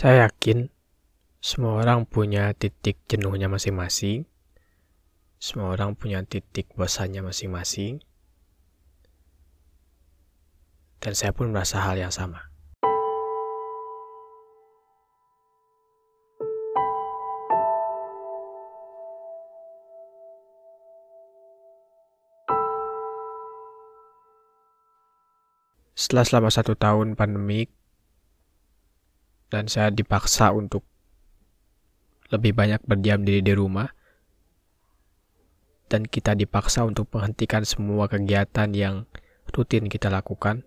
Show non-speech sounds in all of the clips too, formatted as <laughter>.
Saya yakin semua orang punya titik jenuhnya masing-masing. Semua orang punya titik bosannya masing-masing. Dan saya pun merasa hal yang sama. Setelah selama satu tahun pandemik, dan saya dipaksa untuk lebih banyak berdiam diri di rumah, dan kita dipaksa untuk menghentikan semua kegiatan yang rutin kita lakukan,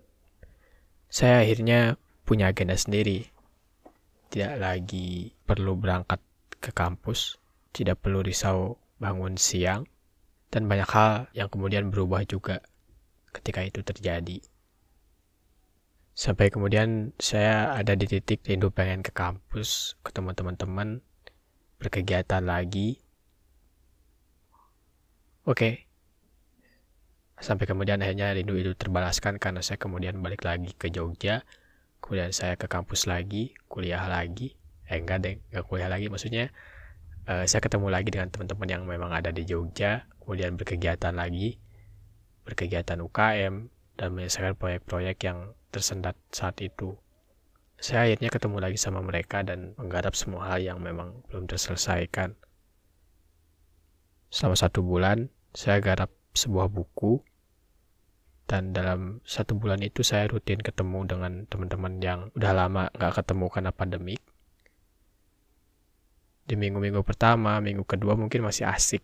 saya akhirnya punya agenda sendiri. Tidak lagi perlu berangkat ke kampus, tidak perlu risau bangun siang, dan banyak hal yang kemudian berubah juga ketika itu terjadi. Sampai kemudian saya ada di titik rindu pengen ke kampus, ketemu teman-teman, berkegiatan lagi. Oke. Okay. Sampai kemudian akhirnya rindu itu terbalaskan karena saya kemudian balik lagi ke Jogja. Kemudian saya ke kampus lagi, kuliah lagi. Eh enggak deh, enggak kuliah lagi. Maksudnya uh, saya ketemu lagi dengan teman-teman yang memang ada di Jogja. Kemudian berkegiatan lagi, berkegiatan UKM, dan menyelesaikan proyek-proyek yang tersendat saat itu. Saya akhirnya ketemu lagi sama mereka dan menggarap semua hal yang memang belum terselesaikan. Selama satu bulan, saya garap sebuah buku, dan dalam satu bulan itu saya rutin ketemu dengan teman-teman yang udah lama nggak ketemu karena pandemik. Di minggu-minggu pertama, minggu kedua mungkin masih asik.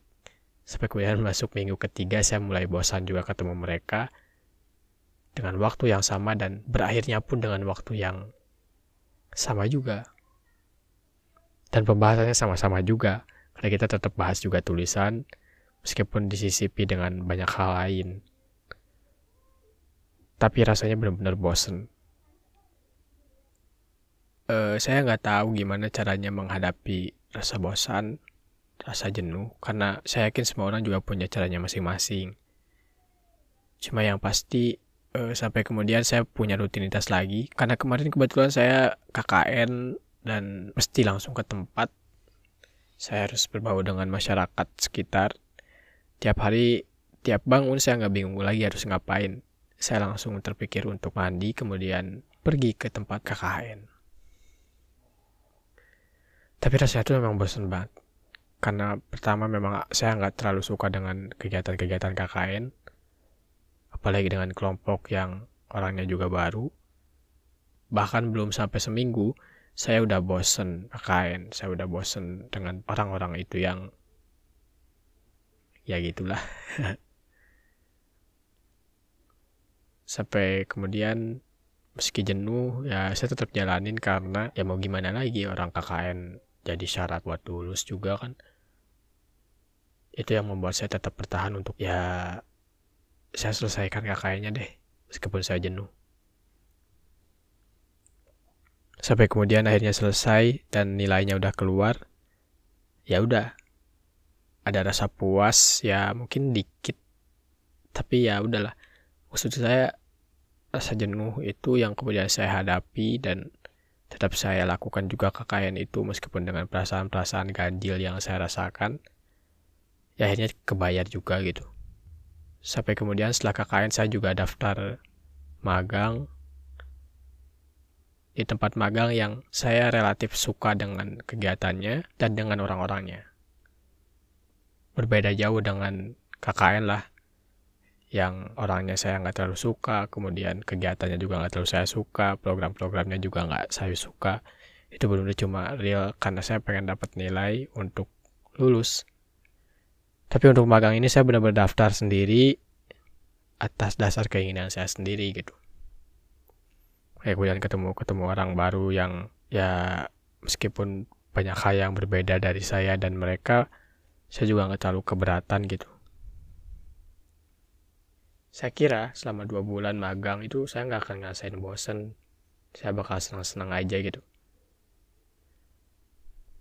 Sampai kemudian masuk minggu ketiga, saya mulai bosan juga ketemu mereka dengan waktu yang sama dan berakhirnya pun dengan waktu yang sama juga. Dan pembahasannya sama-sama juga, karena kita tetap bahas juga tulisan, meskipun disisipi dengan banyak hal lain. Tapi rasanya benar-benar bosen. Uh, saya nggak tahu gimana caranya menghadapi rasa bosan, rasa jenuh, karena saya yakin semua orang juga punya caranya masing-masing. Cuma yang pasti uh, sampai kemudian saya punya rutinitas lagi. Karena kemarin kebetulan saya KKN dan mesti langsung ke tempat. Saya harus berbau dengan masyarakat sekitar. Tiap hari tiap bangun saya nggak bingung lagi harus ngapain. Saya langsung terpikir untuk mandi kemudian pergi ke tempat KKN tapi rasanya itu memang bosan banget. Karena pertama memang saya nggak terlalu suka dengan kegiatan-kegiatan KKN apalagi dengan kelompok yang orangnya juga baru. Bahkan belum sampai seminggu, saya udah bosen pakaian, saya udah bosen dengan orang-orang itu yang ya gitulah. <laughs> sampai kemudian meski jenuh ya saya tetap jalanin karena ya mau gimana lagi orang KKN jadi syarat buat lulus juga kan itu yang membuat saya tetap bertahan untuk ya saya selesaikan kakaknya deh meskipun saya jenuh. Sampai kemudian akhirnya selesai dan nilainya udah keluar ya udah. Ada rasa puas ya mungkin dikit tapi ya udahlah. Maksud saya rasa jenuh itu yang kemudian saya hadapi dan tetap saya lakukan juga KKN itu meskipun dengan perasaan-perasaan ganjil yang saya rasakan ya akhirnya kebayar juga gitu sampai kemudian setelah KKN saya juga daftar magang di tempat magang yang saya relatif suka dengan kegiatannya dan dengan orang-orangnya. Berbeda jauh dengan KKN lah, yang orangnya saya nggak terlalu suka, kemudian kegiatannya juga nggak terlalu saya suka, program-programnya juga nggak saya suka. Itu benar-benar cuma real karena saya pengen dapat nilai untuk lulus. Tapi untuk magang ini saya benar-benar daftar sendiri atas dasar keinginan saya sendiri gitu. Kayak kemudian ketemu ketemu orang baru yang ya meskipun banyak hal yang berbeda dari saya dan mereka, saya juga nggak terlalu keberatan gitu. Saya kira selama dua bulan magang itu saya nggak akan ngerasain bosen. Saya bakal senang-senang aja gitu.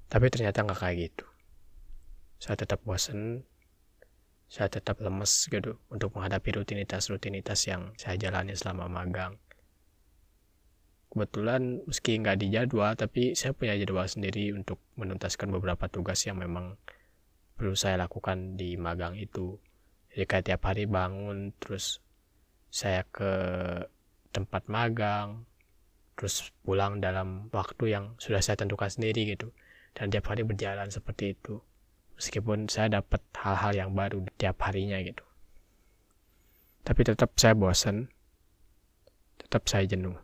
Tapi ternyata nggak kayak gitu. Saya tetap bosen, saya tetap lemes gitu untuk menghadapi rutinitas-rutinitas yang saya jalani selama magang. kebetulan meski nggak di jadwal tapi saya punya jadwal sendiri untuk menuntaskan beberapa tugas yang memang perlu saya lakukan di magang itu. Jadi kayak tiap hari bangun terus saya ke tempat magang terus pulang dalam waktu yang sudah saya tentukan sendiri gitu. Dan tiap hari berjalan seperti itu meskipun saya dapat hal-hal yang baru tiap harinya gitu. Tapi tetap saya bosan tetap saya jenuh.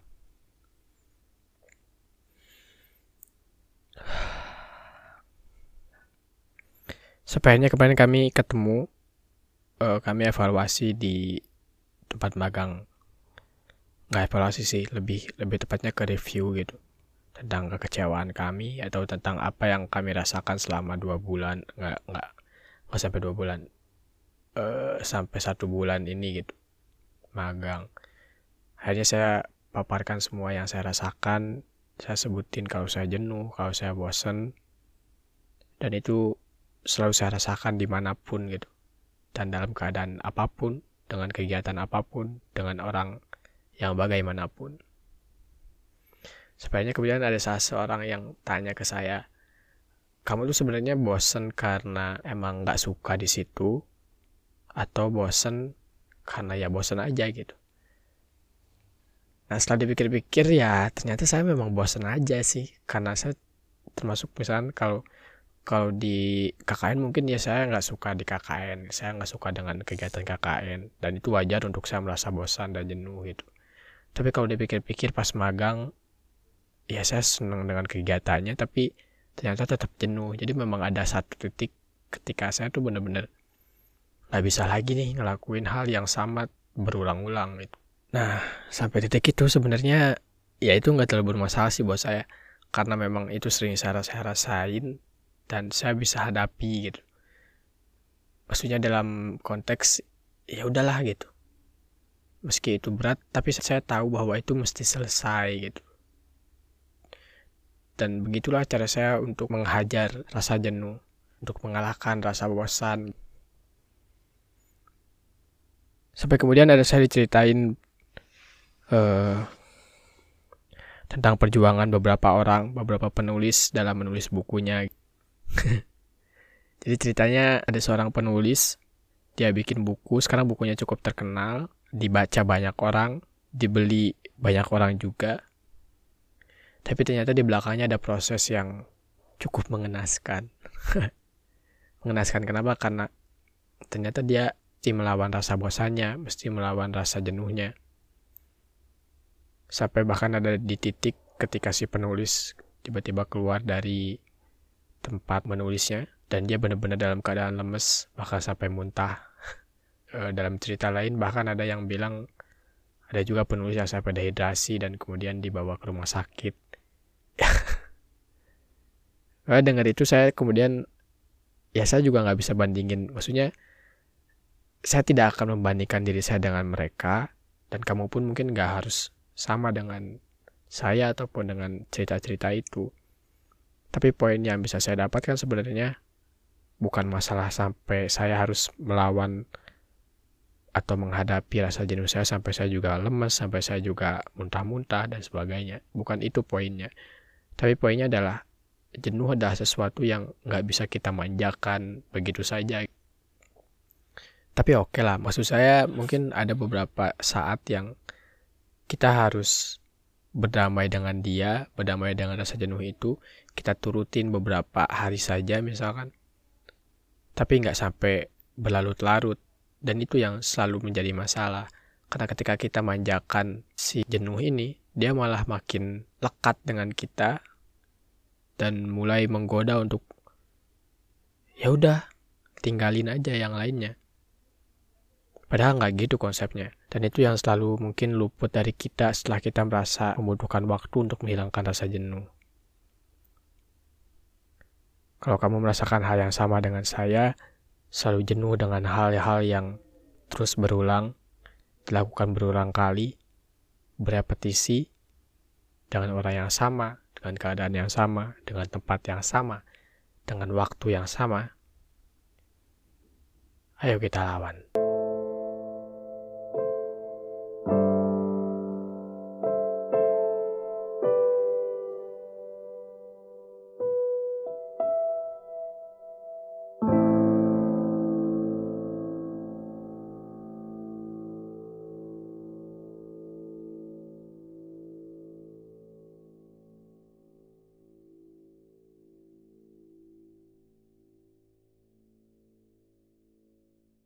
Sebenarnya kemarin kami ketemu, uh, kami evaluasi di tempat magang. Nggak evaluasi sih, lebih lebih tepatnya ke review gitu tentang kekecewaan kami atau tentang apa yang kami rasakan selama dua bulan nggak nggak nggak sampai dua bulan uh, sampai satu bulan ini gitu magang. Akhirnya saya paparkan semua yang saya rasakan saya sebutin kalau saya jenuh kalau saya bosen dan itu selalu saya rasakan di mana pun gitu dan dalam keadaan apa pun dengan kegiatan apa pun dengan orang yang bagaimanapun sebenarnya kemudian ada salah seorang yang tanya ke saya kamu tuh sebenarnya bosen karena emang nggak suka di situ? Atau bosen karena ya bosen aja gitu? Nah setelah dipikir-pikir ya ternyata saya memang bosen aja sih. Karena saya termasuk misalnya kalau kalau di KKN mungkin ya saya nggak suka di KKN saya nggak suka dengan kegiatan KKN dan itu wajar untuk saya merasa bosan dan jenuh gitu. Tapi kalau dipikir-pikir pas magang ya saya senang dengan kegiatannya tapi ternyata tetap jenuh. Jadi memang ada satu titik ketika saya tuh bener-bener nggak bisa lagi nih ngelakuin hal yang sama berulang-ulang gitu. Nah sampai titik itu sebenarnya ya itu nggak terlalu bermasalah sih buat saya karena memang itu sering saya, saya rasain dan saya bisa hadapi gitu. Maksudnya dalam konteks ya udahlah gitu. Meski itu berat tapi saya tahu bahwa itu mesti selesai gitu dan begitulah cara saya untuk menghajar rasa jenuh untuk mengalahkan rasa bosan sampai kemudian ada saya diceritain uh, tentang perjuangan beberapa orang beberapa penulis dalam menulis bukunya <laughs> Jadi ceritanya ada seorang penulis, dia bikin buku, sekarang bukunya cukup terkenal, dibaca banyak orang, dibeli banyak orang juga. Tapi ternyata di belakangnya ada proses yang cukup mengenaskan. <laughs> mengenaskan kenapa? Karena ternyata dia mesti melawan rasa bosannya, mesti melawan rasa jenuhnya. Sampai bahkan ada di titik ketika si penulis tiba-tiba keluar dari tempat menulisnya dan dia benar-benar dalam keadaan lemes bahkan sampai muntah <laughs> e, dalam cerita lain bahkan ada yang bilang ada juga penulis yang sampai dehidrasi dan kemudian dibawa ke rumah sakit <laughs> nah, dengar itu saya kemudian ya saya juga nggak bisa bandingin maksudnya saya tidak akan membandingkan diri saya dengan mereka dan kamu pun mungkin nggak harus sama dengan saya ataupun dengan cerita-cerita itu tapi poin yang bisa saya dapatkan sebenarnya bukan masalah sampai saya harus melawan atau menghadapi rasa jenuh saya sampai saya juga lemes, sampai saya juga muntah-muntah dan sebagainya. Bukan itu poinnya. Tapi poinnya adalah jenuh adalah sesuatu yang nggak bisa kita manjakan begitu saja. Tapi oke okay lah, maksud saya mungkin ada beberapa saat yang kita harus berdamai dengan dia, berdamai dengan rasa jenuh itu, kita turutin beberapa hari saja misalkan. Tapi nggak sampai berlarut-larut. Dan itu yang selalu menjadi masalah. Karena ketika kita manjakan si jenuh ini, dia malah makin lekat dengan kita dan mulai menggoda untuk ya udah tinggalin aja yang lainnya. Padahal nggak gitu konsepnya. Dan itu yang selalu mungkin luput dari kita setelah kita merasa membutuhkan waktu untuk menghilangkan rasa jenuh. Kalau kamu merasakan hal yang sama dengan saya, selalu jenuh dengan hal-hal yang terus berulang, dilakukan berulang kali, berepetisi, dengan orang yang sama, dengan keadaan yang sama, dengan tempat yang sama, dengan waktu yang sama, ayo kita lawan.